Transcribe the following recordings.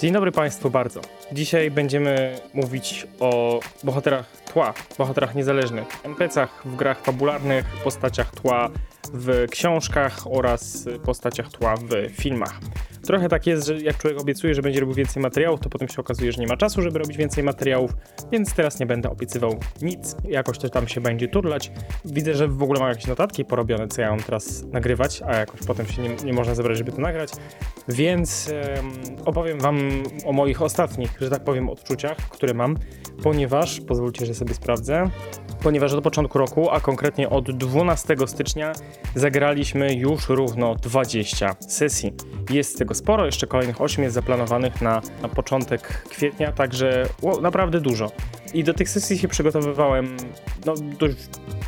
Dzień dobry Państwu bardzo. Dzisiaj będziemy mówić o bohaterach tła, bohaterach niezależnych, NPC-ach w grach fabularnych, postaciach tła w książkach oraz postaciach tła w filmach. Trochę tak jest, że jak człowiek obiecuje, że będzie robił więcej materiałów, to potem się okazuje, że nie ma czasu, żeby robić więcej materiałów, więc teraz nie będę obiecywał nic, jakoś to tam się będzie turlać. Widzę, że w ogóle mam jakieś notatki porobione, co ja mam teraz nagrywać, a jakoś potem się nie, nie można zebrać, żeby to nagrać, więc em, opowiem wam o moich ostatnich, że tak powiem, odczuciach, które mam, ponieważ, pozwólcie, że sobie sprawdzę, ponieważ od początku roku, a konkretnie od 12 stycznia, zagraliśmy już równo 20 sesji. Jest tego sporo, jeszcze kolejnych 8 jest zaplanowanych na, na początek kwietnia, także naprawdę dużo. I do tych sesji się przygotowywałem no, dość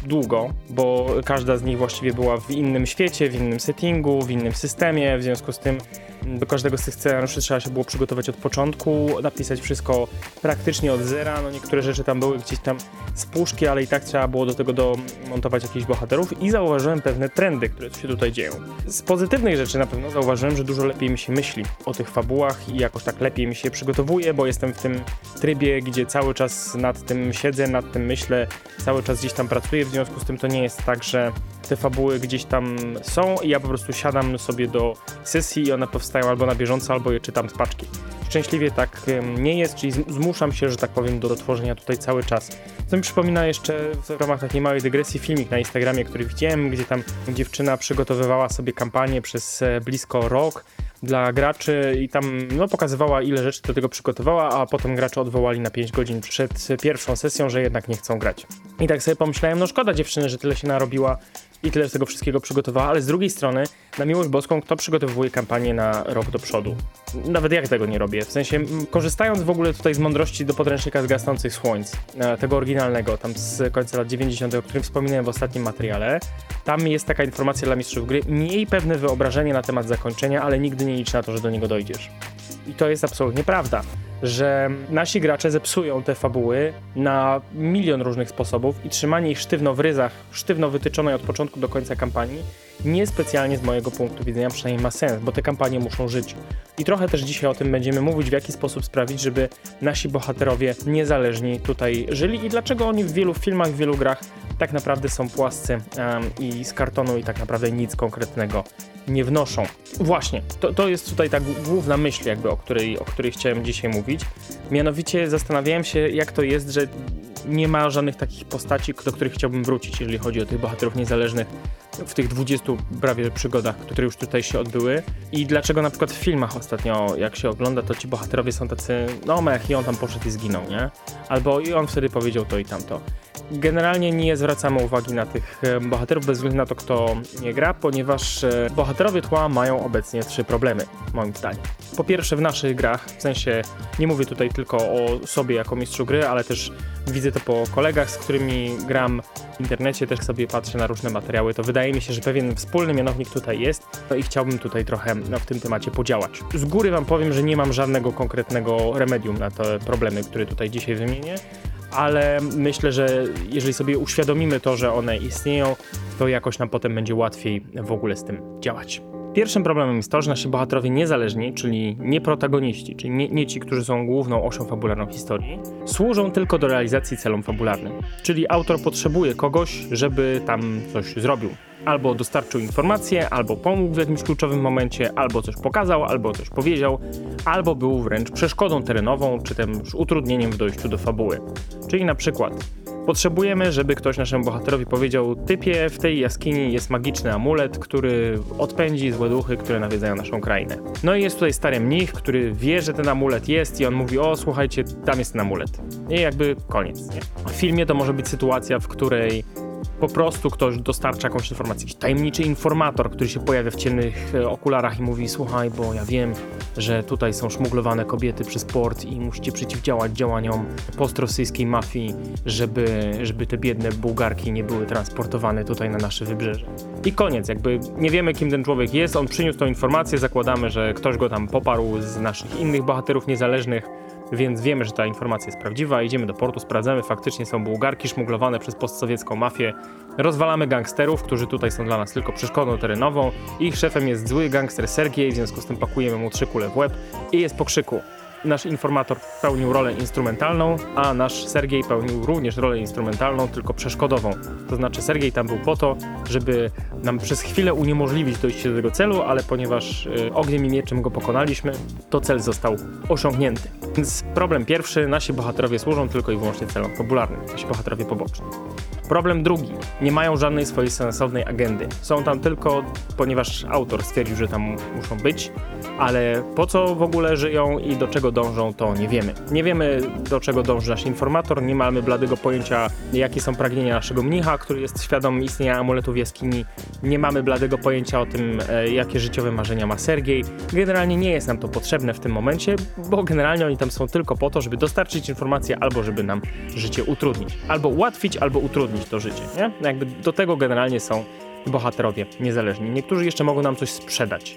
długo, bo każda z nich właściwie była w innym świecie, w innym settingu, w innym systemie, w związku z tym do każdego z tych scenariuszy trzeba się było przygotować od początku, napisać wszystko praktycznie od zera. No niektóre rzeczy tam były gdzieś tam z puszki, ale i tak trzeba było do tego domontować jakichś bohaterów i zauważyłem pewne trendy, które się tutaj dzieją. Z pozytywnych rzeczy na pewno zauważyłem, że dużo lepiej mi się myśli o tych fabułach i jakoś tak lepiej mi się przygotowuje, bo jestem w tym trybie, gdzie cały czas nad tym siedzę, nad tym myślę, cały czas gdzieś tam pracuję, w związku z tym to nie jest tak, że te fabuły gdzieś tam są i ja po prostu siadam sobie do sesji i one powstają albo na bieżąco, albo je czytam z paczki. Szczęśliwie tak nie jest, czyli zm- zmuszam się, że tak powiem, do tworzenia tutaj cały czas. Co mi przypomina jeszcze w ramach takiej małej dygresji filmik na Instagramie, który widziałem, gdzie tam dziewczyna przygotowywała sobie kampanię przez e, blisko rok dla graczy i tam no, pokazywała ile rzeczy do tego przygotowała, a potem gracze odwołali na 5 godzin przed pierwszą sesją, że jednak nie chcą grać. I tak sobie pomyślałem, no szkoda dziewczyny, że tyle się narobiła i tyle z tego wszystkiego przygotowała, ale z drugiej strony, na miłość boską, kto przygotowuje kampanię na rok do przodu? Nawet jak tego nie robię. W sensie, korzystając w ogóle tutaj z mądrości do podręcznika z gasnących słońc, e, tego oryginalnego, tam z końca lat 90., o którym wspominałem w ostatnim materiale, tam jest taka informacja dla mistrzów gry. Miej pewne wyobrażenie na temat zakończenia, ale nigdy nie licz na to, że do niego dojdziesz. I to jest absolutnie prawda, że nasi gracze zepsują te fabuły na milion różnych sposobów i trzymanie ich sztywno w ryzach, sztywno wytyczonej od początku do końca kampanii, niespecjalnie z mojego punktu widzenia przynajmniej ma sens, bo te kampanie muszą żyć. I trochę też dzisiaj o tym będziemy mówić, w jaki sposób sprawić, żeby nasi bohaterowie niezależni tutaj żyli i dlaczego oni w wielu filmach, w wielu grach tak naprawdę są płascy em, i z kartonu i tak naprawdę nic konkretnego nie wnoszą. Właśnie, to, to jest tutaj ta gł- główna myśl jakby, o której, o której chciałem dzisiaj mówić. Mianowicie zastanawiałem się, jak to jest, że nie ma żadnych takich postaci, do których chciałbym wrócić, jeżeli chodzi o tych bohaterów niezależnych w tych 20 prawie przygodach, które już tutaj się odbyły. I dlaczego na przykład w filmach ostatnio, jak się ogląda, to ci bohaterowie są tacy, no mech, i on tam poszedł i zginął, nie? Albo i on wtedy powiedział to i tamto. Generalnie nie zwracamy uwagi na tych e, bohaterów bez względu na to, kto nie gra, ponieważ e, bohaterowie tła mają obecnie trzy problemy, moim zdaniem. Po pierwsze w naszych grach, w sensie nie mówię tutaj tylko o sobie jako mistrzu gry, ale też widzę to po kolegach, z którymi gram w internecie, też sobie patrzę na różne materiały, to wydaje mi się, że pewien wspólny mianownik tutaj jest no i chciałbym tutaj trochę no, w tym temacie podziałać. Z góry wam powiem, że nie mam żadnego konkretnego remedium na te problemy, które tutaj dzisiaj wymienię, ale myślę, że jeżeli sobie uświadomimy to, że one istnieją, to jakoś nam potem będzie łatwiej w ogóle z tym działać. Pierwszym problemem jest to, że nasi bohaterowie niezależni, czyli nie protagoniści, czyli nie, nie ci, którzy są główną osią fabularną historii, służą tylko do realizacji celom fabularnym. Czyli autor potrzebuje kogoś, żeby tam coś zrobił. Albo dostarczył informację, albo pomógł w jakimś kluczowym momencie, albo coś pokazał, albo coś powiedział, albo był wręcz przeszkodą terenową, czy też utrudnieniem w dojściu do fabuły. Czyli na przykład Potrzebujemy, żeby ktoś naszemu bohaterowi powiedział: Typie, w tej jaskini jest magiczny amulet, który odpędzi złe duchy, które nawiedzają naszą krainę. No i jest tutaj stary mnich, który wie, że ten amulet jest, i on mówi: O, słuchajcie, tam jest ten amulet. I jakby koniec. Nie? W filmie to może być sytuacja, w której po prostu ktoś dostarcza jakąś informację, jakiś tajemniczy informator, który się pojawia w ciemnych e, okularach i mówi: Słuchaj, bo ja wiem, że tutaj są szmuglowane kobiety przez port i musicie przeciwdziałać działaniom postrosyjskiej mafii, żeby, żeby te biedne Bułgarki nie były transportowane tutaj na nasze wybrzeże. I koniec, jakby nie wiemy kim ten człowiek jest, on przyniósł tą informację, zakładamy, że ktoś go tam poparł z naszych innych bohaterów niezależnych, więc wiemy, że ta informacja jest prawdziwa. Idziemy do portu, sprawdzamy, faktycznie są bułgarki szmuglowane przez postsowiecką mafię. Rozwalamy gangsterów, którzy tutaj są dla nas tylko przeszkodą terenową. Ich szefem jest zły gangster Sergiej, w związku z tym pakujemy mu trzy kule w łeb i jest po krzyku. Nasz informator pełnił rolę instrumentalną, a nasz Sergiej pełnił również rolę instrumentalną, tylko przeszkodową. To znaczy Sergiej tam był po to, żeby nam przez chwilę uniemożliwić dojście do tego celu, ale ponieważ y, ogniem i mieczem go pokonaliśmy, to cel został osiągnięty. Więc problem pierwszy, nasi bohaterowie służą tylko i wyłącznie celom fabularnym, nasi bohaterowie poboczni. Problem drugi. Nie mają żadnej swojej sensownej agendy. Są tam tylko, ponieważ autor stwierdził, że tam muszą być, ale po co w ogóle żyją i do czego dążą, to nie wiemy. Nie wiemy, do czego dąży nasz informator, nie mamy bladego pojęcia, jakie są pragnienia naszego mnicha, który jest świadom istnienia amuletu w jaskini. Nie mamy bladego pojęcia o tym, e, jakie życiowe marzenia ma Sergiej. Generalnie nie jest nam to potrzebne w tym momencie, bo generalnie oni tam są tylko po to, żeby dostarczyć informacje albo żeby nam życie utrudnić. Albo ułatwić, albo utrudnić to życie, nie? Jakby do tego generalnie są bohaterowie niezależni. Niektórzy jeszcze mogą nam coś sprzedać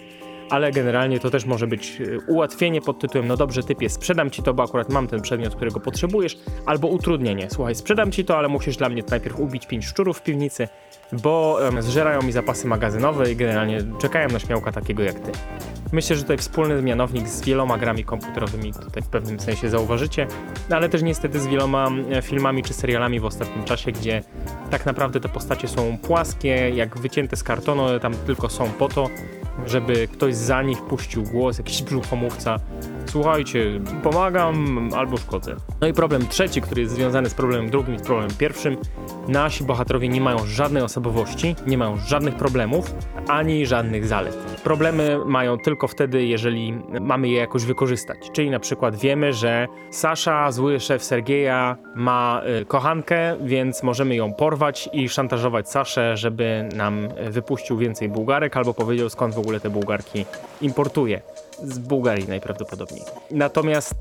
ale generalnie to też może być y, ułatwienie pod tytułem no dobrze typie, sprzedam ci to, bo akurat mam ten przedmiot, którego potrzebujesz, albo utrudnienie, słuchaj, sprzedam ci to, ale musisz dla mnie najpierw ubić pięć szczurów w piwnicy, bo em, zżerają mi zapasy magazynowe i generalnie czekają na śmiałka takiego jak ty. Myślę, że tutaj wspólny zmianownik z wieloma grami komputerowymi tutaj w pewnym sensie zauważycie, no ale też niestety z wieloma e, filmami czy serialami w ostatnim czasie, gdzie tak naprawdę te postacie są płaskie, jak wycięte z kartonu, tam tylko są po to, żeby ktoś za nich puścił głos, jakiś brzuchomówca. Słuchajcie, pomagam albo szkodzę. No i problem trzeci, który jest związany z problemem drugim i z problemem pierwszym. Nasi bohaterowie nie mają żadnej osobowości, nie mają żadnych problemów, ani żadnych zalet. Problemy mają tylko wtedy, jeżeli mamy je jakoś wykorzystać. Czyli na przykład wiemy, że Sasza, zły szef Sergieja, ma y, kochankę, więc możemy ją porwać i szantażować Saszę, żeby nam y, wypuścił więcej bułgarek, albo powiedział skąd w ogóle te bułgarki importuje. Z Bułgarii najprawdopodobniej. Natomiast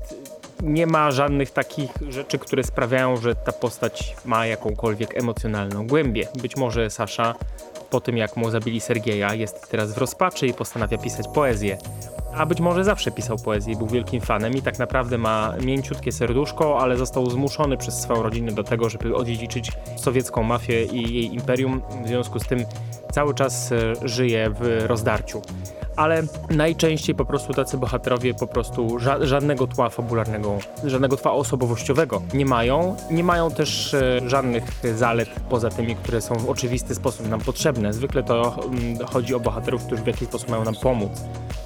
nie ma żadnych takich rzeczy, które sprawiają, że ta postać ma jakąkolwiek emocjonalną głębię. Być może Sasza po tym jak mu zabili Sergieja jest teraz w rozpaczy i postanawia pisać poezję. A być może zawsze pisał poezję był wielkim fanem i tak naprawdę ma mięciutkie serduszko, ale został zmuszony przez swoją rodzinę do tego, żeby odziedziczyć sowiecką mafię i jej imperium. W związku z tym cały czas e, żyje w rozdarciu ale najczęściej po prostu tacy bohaterowie po prostu ża żadnego tła fabularnego, żadnego tła osobowościowego nie mają. Nie mają też e, żadnych zalet poza tymi, które są w oczywisty sposób nam potrzebne. Zwykle to mm, chodzi o bohaterów, którzy w jakiś sposób mają nam pomóc.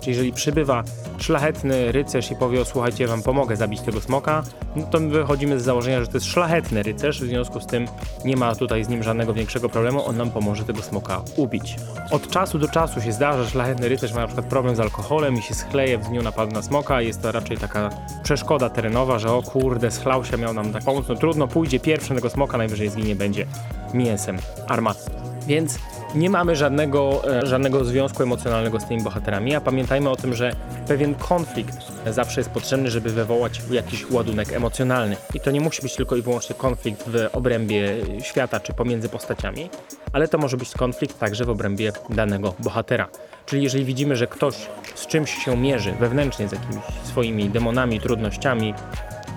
Czyli jeżeli przybywa szlachetny rycerz i powie, o słuchajcie, ja wam pomogę zabić tego smoka, no to my wychodzimy z założenia, że to jest szlachetny rycerz, w związku z tym nie ma tutaj z nim żadnego większego problemu, on nam pomoże tego smoka ubić. Od czasu do czasu się zdarza, że szlachetny rycerz ma na przykład problem z alkoholem i się schleje w dniu napadu na smoka, jest to raczej taka przeszkoda terenowa, że o kurde, schlał się, miał nam tak pomóc, no trudno, pójdzie pierwszy tego smoka, najwyżej zginie, będzie mięsem armatnym. Więc nie mamy żadnego, e, żadnego związku emocjonalnego z tymi bohaterami, a pamiętajmy o tym, że pewien konflikt zawsze jest potrzebny, żeby wywołać jakiś ładunek emocjonalny. I to nie musi być tylko i wyłącznie konflikt w obrębie świata czy pomiędzy postaciami, ale to może być konflikt także w obrębie danego bohatera. Czyli jeżeli widzimy, że ktoś z czymś się mierzy wewnętrznie, z jakimiś swoimi demonami, trudnościami,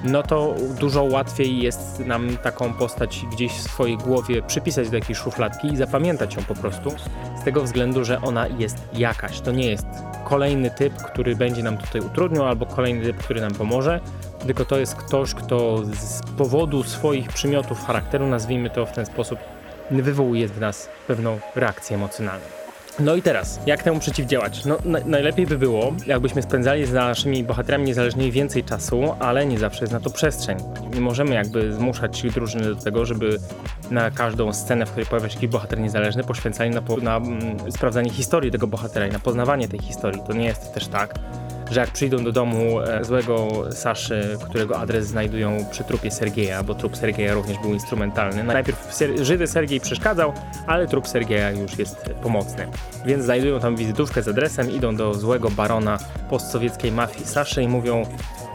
no to dużo łatwiej jest nam taką postać gdzieś w swojej głowie przypisać do jakiejś szufladki i zapamiętać ją po prostu, z tego względu, że ona jest jakaś. To nie jest kolejny typ, który będzie nam tutaj utrudniał, albo kolejny typ, który nam pomoże, tylko to jest ktoś, kto z powodu swoich przymiotów charakteru, nazwijmy to w ten sposób, wywołuje w nas pewną reakcję emocjonalną. No i teraz, jak temu przeciwdziałać? No, na, najlepiej by było, jakbyśmy spędzali z naszymi bohaterami niezależnie więcej czasu, ale nie zawsze jest na to przestrzeń. Nie możemy jakby zmuszać drużyny do tego, żeby na każdą scenę, w której pojawia się jakiś bohater niezależny, poświęcali na, na mm, sprawdzanie historii tego bohatera i na poznawanie tej historii. To nie jest też tak, że jak przyjdą do domu e, złego Saszy, którego adres znajdują przy trupie Sergieja, bo trup Sergieja również był instrumentalny. Najpierw Ser Żydy Sergiej przeszkadzał, ale trup Sergieja już jest pomocny. Więc znajdują tam wizytówkę z adresem, idą do złego barona postsowieckiej mafii Saszy i mówią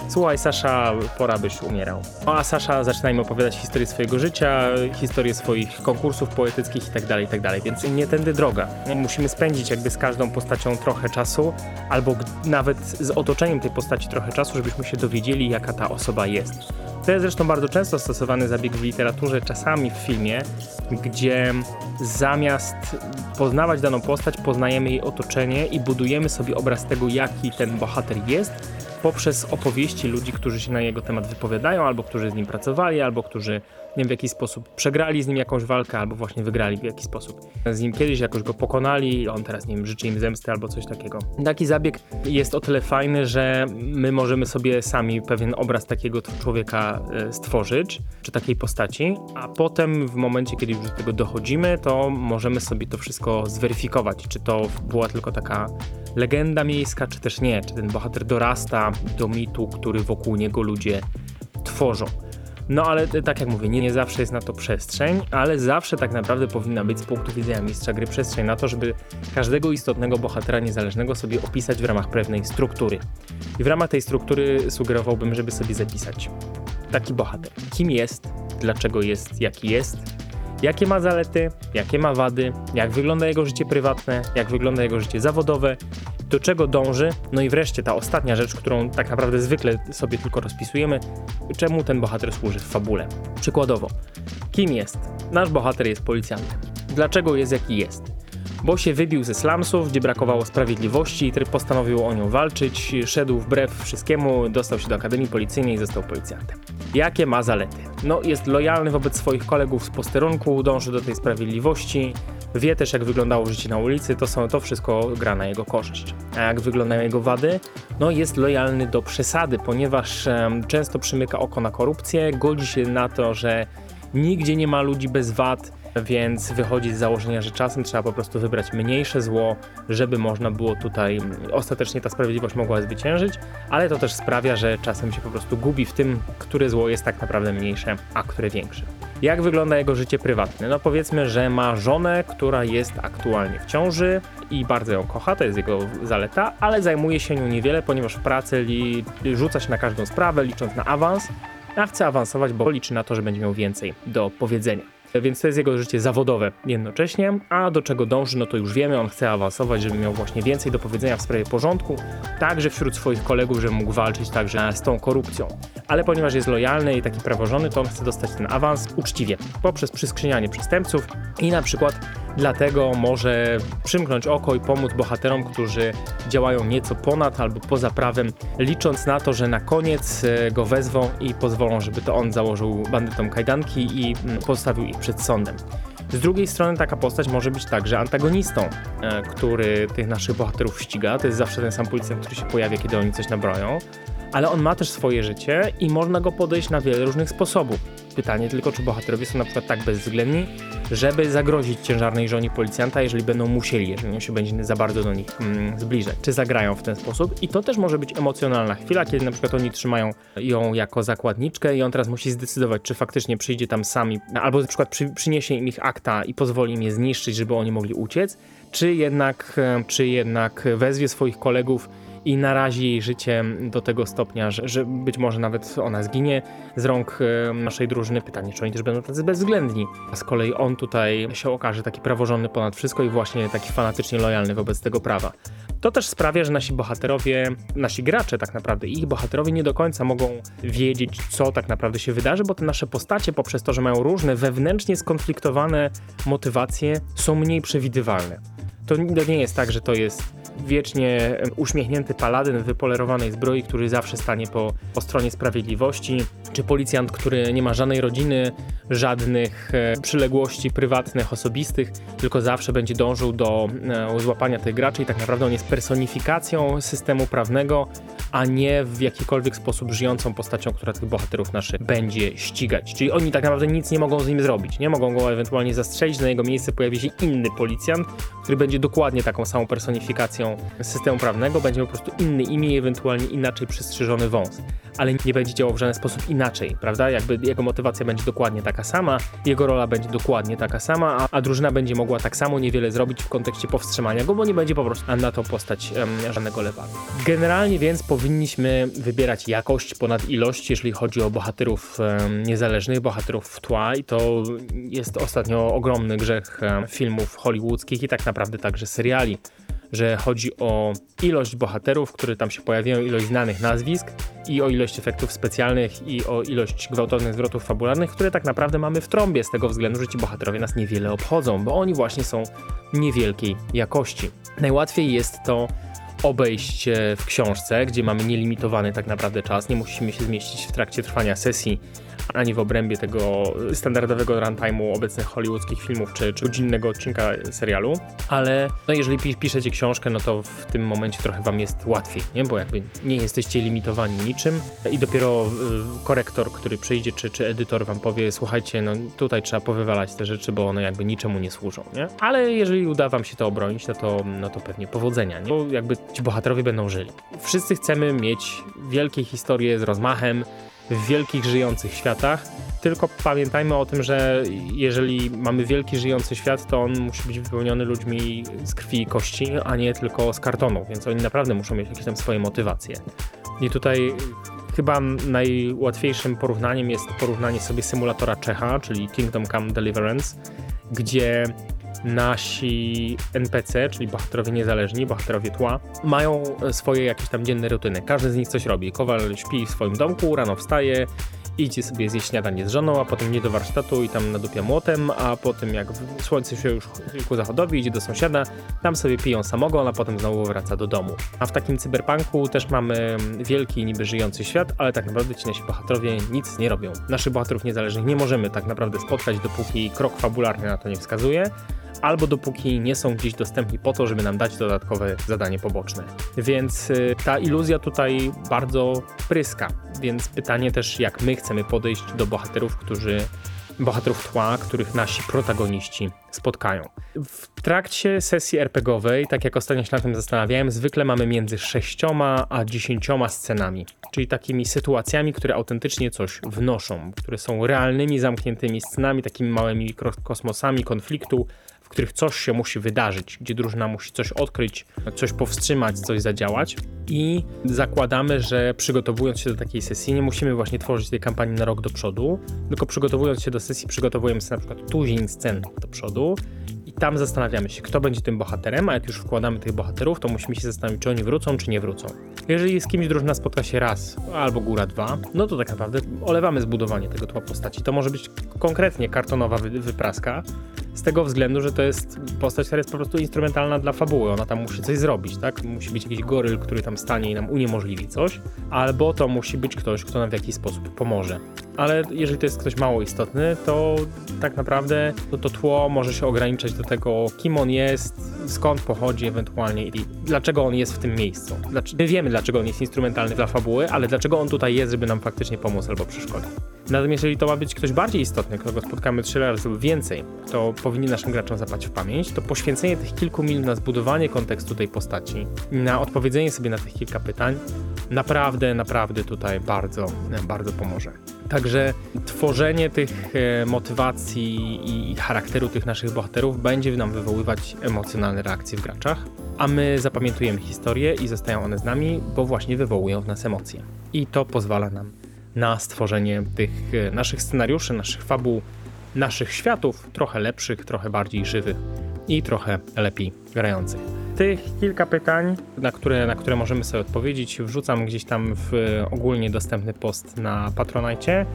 słuchaj Sasza, pora byś umierał. No, a Sasza zaczyna im opowiadać historię swojego życia, historię swoich konkursów poetyckich itd., itd., więc nie tędy droga. Musimy spędzić jakby z każdą postacią trochę czasu, albo nawet z otoczeniem tej postaci trochę czasu, żebyśmy się dowiedzieli, jaka ta osoba jest. To jest zresztą bardzo często stosowany zabieg w literaturze, czasami w filmie, gdzie zamiast poznawać daną postać, poznajemy jej otoczenie i budujemy sobie obraz tego, jaki ten bohater jest, poprzez opowieści ludzi, którzy się na jego temat wypowiadają, albo którzy z nim pracowali, albo którzy nie wiem, w jakiś sposób przegrali z nim jakąś walkę, albo właśnie wygrali w jakiś sposób. Z nim kiedyś jakoś go pokonali, on teraz nie wiem, życzy im zemsty albo coś takiego. Taki zabieg jest o tyle fajny, że my możemy sobie sami pewien obraz takiego człowieka e, stworzyć, czy takiej postaci, a potem w momencie, kiedy już do tego dochodzimy, to możemy sobie to wszystko zweryfikować, czy to była tylko taka legenda miejska, czy też nie, czy ten bohater dorasta do mitu, który wokół niego ludzie tworzą. No ale tak jak mówię, nie, nie zawsze jest na to przestrzeń, ale zawsze tak naprawdę powinna być z punktu widzenia mistrza gry przestrzeń na to, żeby każdego istotnego bohatera niezależnego sobie opisać w ramach pewnej struktury. I w ramach tej struktury sugerowałbym, żeby sobie zapisać taki bohater. Kim jest, dlaczego jest, jaki jest, jakie ma zalety, jakie ma wady, jak wygląda jego życie prywatne, jak wygląda jego życie zawodowe, do czego dąży, no i wreszcie ta ostatnia rzecz, którą tak naprawdę zwykle sobie tylko rozpisujemy, czemu ten bohater służy w fabule. Przykładowo, kim jest? Nasz bohater jest policjantem. Dlaczego jest jaki jest? Bo się wybił ze slumsów, gdzie brakowało sprawiedliwości i postanowił o nią walczyć, szedł wbrew wszystkiemu, dostał się do Akademii Policyjnej i został policjantem. Jakie ma zalety? No, jest lojalny wobec swoich kolegów z posterunku, dąży do tej sprawiedliwości, wie też jak wyglądało życie na ulicy, to, są, to wszystko gra na jego korzyść. A jak wyglądają jego wady? No, jest lojalny do przesady, ponieważ em, często przymyka oko na korupcję, godzi się na to, że nigdzie nie ma ludzi bez wad, więc wychodzi z założenia, że czasem trzeba po prostu wybrać mniejsze zło, żeby można było tutaj mm, ostatecznie ta sprawiedliwość mogła zwyciężyć, ale to też sprawia, że czasem się po prostu gubi w tym, które zło jest tak naprawdę mniejsze, a które większe. Jak wygląda jego życie prywatne? No powiedzmy, że ma żonę, która jest aktualnie w ciąży i bardzo ją kocha, to jest jego zaleta, ale zajmuje się nią niewiele, ponieważ w pracy li, rzuca się na każdą sprawę, licząc na awans, a chce awansować, bo liczy na to, że będzie miał więcej do powiedzenia. Więc to jest jego życie zawodowe jednocześnie, a do czego dąży, no to już wiemy, on chce awansować, żeby miał właśnie więcej do powiedzenia w sprawie porządku, także wśród swoich kolegów, żeby mógł walczyć także z tą korupcją. Ale ponieważ jest lojalny i taki prawożony, to on chce dostać ten awans uczciwie, poprzez przyskrzynianie przestępców i na przykład dlatego może przymknąć oko i pomóc bohaterom, którzy działają nieco ponad albo poza prawem, licząc na to, że na koniec e, go wezwą i pozwolą, żeby to on założył bandytom kajdanki i mm, postawił ich przed sądem. Z drugiej strony taka postać może być także antagonistą, e, który tych naszych bohaterów ściga. To jest zawsze ten sam policjant, który się pojawia, kiedy oni coś nabroją. Ale on ma też swoje życie i można go podejść na wiele różnych sposobów. Pytanie tylko, czy bohaterowie są na przykład tak bezwzględni, żeby zagrozić ciężarnej żonie policjanta, jeżeli będą musieli, jeżeli on się będzie za bardzo do nich mm, zbliżać. Czy zagrają w ten sposób? I to też może być emocjonalna chwila, kiedy na przykład oni trzymają ją jako zakładniczkę i on teraz musi zdecydować, czy faktycznie przyjdzie tam sami, albo na przykład przy, przyniesie im ich akta i pozwoli im je zniszczyć, żeby oni mogli uciec, czy jednak, e, czy jednak wezwie swoich kolegów i narazi jej życie do tego stopnia, że, że być może nawet ona zginie z rąk e, naszej drużyny. Pytanie, czy oni też będą tacy bezwzględni. A z kolei on tutaj się okaże taki praworządny ponad wszystko i właśnie taki fanatycznie lojalny wobec tego prawa. To też sprawia, że nasi bohaterowie, nasi gracze tak naprawdę, ich bohaterowie nie do końca mogą wiedzieć, co tak naprawdę się wydarzy, bo te nasze postacie, poprzez to, że mają różne wewnętrznie skonfliktowane motywacje, są mniej przewidywalne. To nie jest tak, że to jest wiecznie uśmiechnięty paladyn w wypolerowanej zbroi, który zawsze stanie po, po stronie sprawiedliwości, czy policjant, który nie ma żadnej rodziny, żadnych e, przyległości prywatnych, osobistych, tylko zawsze będzie dążył do e, złapania tych graczy i tak naprawdę on jest personifikacją systemu prawnego, a nie w jakikolwiek sposób żyjącą postacią, która tych bohaterów naszych będzie ścigać. Czyli oni tak naprawdę nic nie mogą z nim zrobić, nie mogą go ewentualnie zastrzelić, na jego miejsce pojawi się inny policjant, który będzie będzie dokładnie taką samą personifikacją systemu prawnego, będzie po prostu inne imię ewentualnie inaczej przystrzyżony wąs. Ale nie będzie działał w żaden sposób inaczej, prawda? Jakby jego motywacja będzie dokładnie taka sama, jego rola będzie dokładnie taka sama, a, a drużyna będzie mogła tak samo niewiele zrobić w kontekście powstrzymania go, bo nie będzie po prostu na tą postać żadnego lewaru. Generalnie więc powinniśmy wybierać jakość ponad ilość, jeżeli chodzi o bohaterów niezależnych, bohaterów w tła i to jest ostatnio ogromny grzech filmów hollywoodzkich i tak naprawdę także seriali że chodzi o ilość bohaterów, które tam się pojawiają, ilość znanych nazwisk i o ilość efektów specjalnych i o ilość gwałtownych zwrotów fabularnych, które tak naprawdę mamy w trąbie z tego względu, że ci bohaterowie nas niewiele obchodzą, bo oni właśnie są niewielkiej jakości. Najłatwiej jest to obejść e, w książce, gdzie mamy nielimitowany tak naprawdę czas, nie musimy się zmieścić w trakcie trwania sesji, ani w obrębie tego standardowego runtime'u obecnych hollywoodzkich filmów czy, czy godzinnego odcinka serialu, ale no jeżeli pi- piszecie książkę, no to w tym momencie trochę wam jest łatwiej, nie? bo jakby nie jesteście limitowani niczym i dopiero y, korektor, który przyjdzie, czy, czy edytor wam powie, słuchajcie, no tutaj trzeba powywalać te rzeczy, bo one jakby niczemu nie służą, nie? Ale jeżeli uda wam się to obronić, no to, no to pewnie powodzenia, nie? Bo jakby ci bohaterowie będą żyli. Wszyscy chcemy mieć wielkie historie z rozmachem, w wielkich żyjących światach. Tylko pamiętajmy o tym, że jeżeli mamy wielki żyjący świat, to on musi być wypełniony ludźmi z krwi i kości, a nie tylko z kartonu, więc oni naprawdę muszą mieć jakieś tam swoje motywacje. I tutaj chyba najłatwiejszym porównaniem jest porównanie sobie symulatora Czecha, czyli Kingdom Come Deliverance, gdzie nasi NPC, czyli bohaterowie niezależni, bohaterowie tła, mają swoje jakieś tam dzienne rutyny. Każdy z nich coś robi. Kowal śpi w swoim domku, rano wstaje, idzie sobie zjeść śniadanie z żoną, a potem nie do warsztatu i tam nadupia młotem, a potem jak słońce się już ku zachodowi, idzie do sąsiada, tam sobie piją samogon, a potem znowu wraca do domu. A w takim cyberpunku też mamy wielki niby żyjący świat, ale tak naprawdę ci nasi bohaterowie nic nie robią. Naszych bohaterów niezależnych nie możemy tak naprawdę spotkać, dopóki krok fabularny na to nie wskazuje, albo dopóki nie są gdzieś dostępni po to, żeby nam dać dodatkowe zadanie poboczne. Więc y, ta iluzja tutaj bardzo pryska. Więc pytanie też, jak my chcemy podejść do bohaterów, którzy bohaterów tła, których nasi protagoniści spotkają. W trakcie sesji RPGowej, tak jak ostatnio się nad tym zastanawiałem, zwykle mamy między sześcioma a dziesięcioma scenami, czyli takimi sytuacjami, które autentycznie coś wnoszą, które są realnymi, zamkniętymi scenami, takimi małymi kosmosami konfliktu, których coś się musi wydarzyć, gdzie drużyna musi coś odkryć, coś powstrzymać, coś zadziałać. I zakładamy, że przygotowując się do takiej sesji, nie musimy właśnie tworzyć tej kampanii na rok do przodu, tylko przygotowując się do sesji, przygotowujemy sobie na przykład tuzin scen do przodu i tam zastanawiamy się, kto będzie tym bohaterem, a jak już wkładamy tych bohaterów, to musimy się zastanowić, czy oni wrócą, czy nie wrócą. Jeżeli z kimś drużyna spotka się raz, albo góra dwa, no to tak naprawdę olewamy zbudowanie tego tła postaci. To może być konkretnie kartonowa wy wypraska, z tego względu, że to jest postać, która jest po prostu instrumentalna dla fabuły. Ona tam musi coś zrobić, tak? Musi być jakiś goryl, który tam stanie i nam uniemożliwi coś, albo to musi być ktoś, kto nam w jakiś sposób pomoże. Ale jeżeli to jest ktoś mało istotny, to tak naprawdę to, to tło może się ograniczać do tego, kim on jest, skąd pochodzi ewentualnie i dlaczego on jest w tym miejscu. Dlaczego, my wiemy, dlaczego on jest instrumentalny dla fabuły, ale dlaczego on tutaj jest, żeby nam faktycznie pomóc albo przeszkodzić. Natomiast jeżeli to ma być ktoś bardziej istotny, kogo spotkamy trzy razy lub więcej, to powinien naszym graczom zapaść w pamięć, to poświęcenie tych kilku minut na zbudowanie kontekstu tej postaci, na odpowiedzenie sobie na tych kilka pytań, naprawdę, naprawdę tutaj bardzo, bardzo pomoże. Także tworzenie tych e, motywacji i charakteru tych naszych bohaterów będzie nam wywoływać emocjonalne reakcje w graczach, a my zapamiętujemy historię i zostają one z nami, bo właśnie wywołują w nas emocje. I to pozwala nam na stworzenie tych e, naszych scenariuszy, naszych fabuł, naszych światów trochę lepszych, trochę bardziej żywych i trochę lepiej grających. Tych kilka pytań, na które, na które możemy sobie odpowiedzieć, wrzucam gdzieś tam w ogólnie dostępny post na Patronite.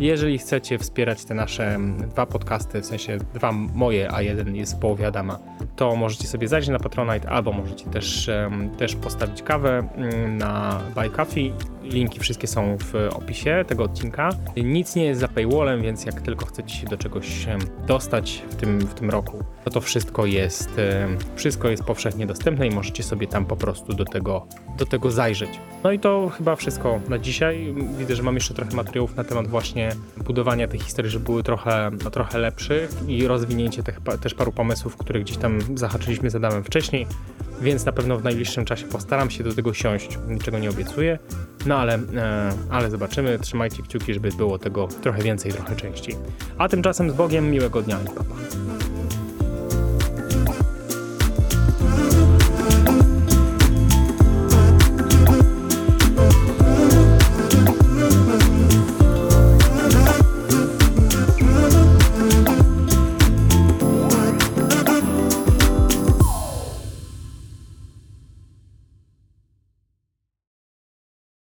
Jeżeli chcecie wspierać te nasze dwa podcasty, w sensie dwa moje, a jeden jest w połowie Adama, to możecie sobie zajrzeć na Patronite albo możecie też, też postawić kawę na Buy Coffee Linki wszystkie są w opisie tego odcinka. Nic nie jest za paywallem, więc jak tylko chcecie się do czegoś em, dostać w tym, w tym roku, to to wszystko jest, em, wszystko jest powszechnie dostępne i możecie sobie tam po prostu do tego, do tego zajrzeć. No i to chyba wszystko na dzisiaj. Widzę, że mam jeszcze trochę materiałów na temat właśnie budowania tych historii, żeby były trochę, no, trochę lepszych i rozwinięcie tych, też paru pomysłów, które gdzieś tam zahaczyliśmy z Adamem wcześniej, więc na pewno w najbliższym czasie postaram się do tego siąść. Niczego nie obiecuję, no ale, e, ale zobaczymy. Trzymajcie kciuki, żeby było tego trochę więcej, trochę częściej. A tymczasem z Bogiem, miłego dnia i pa, pa.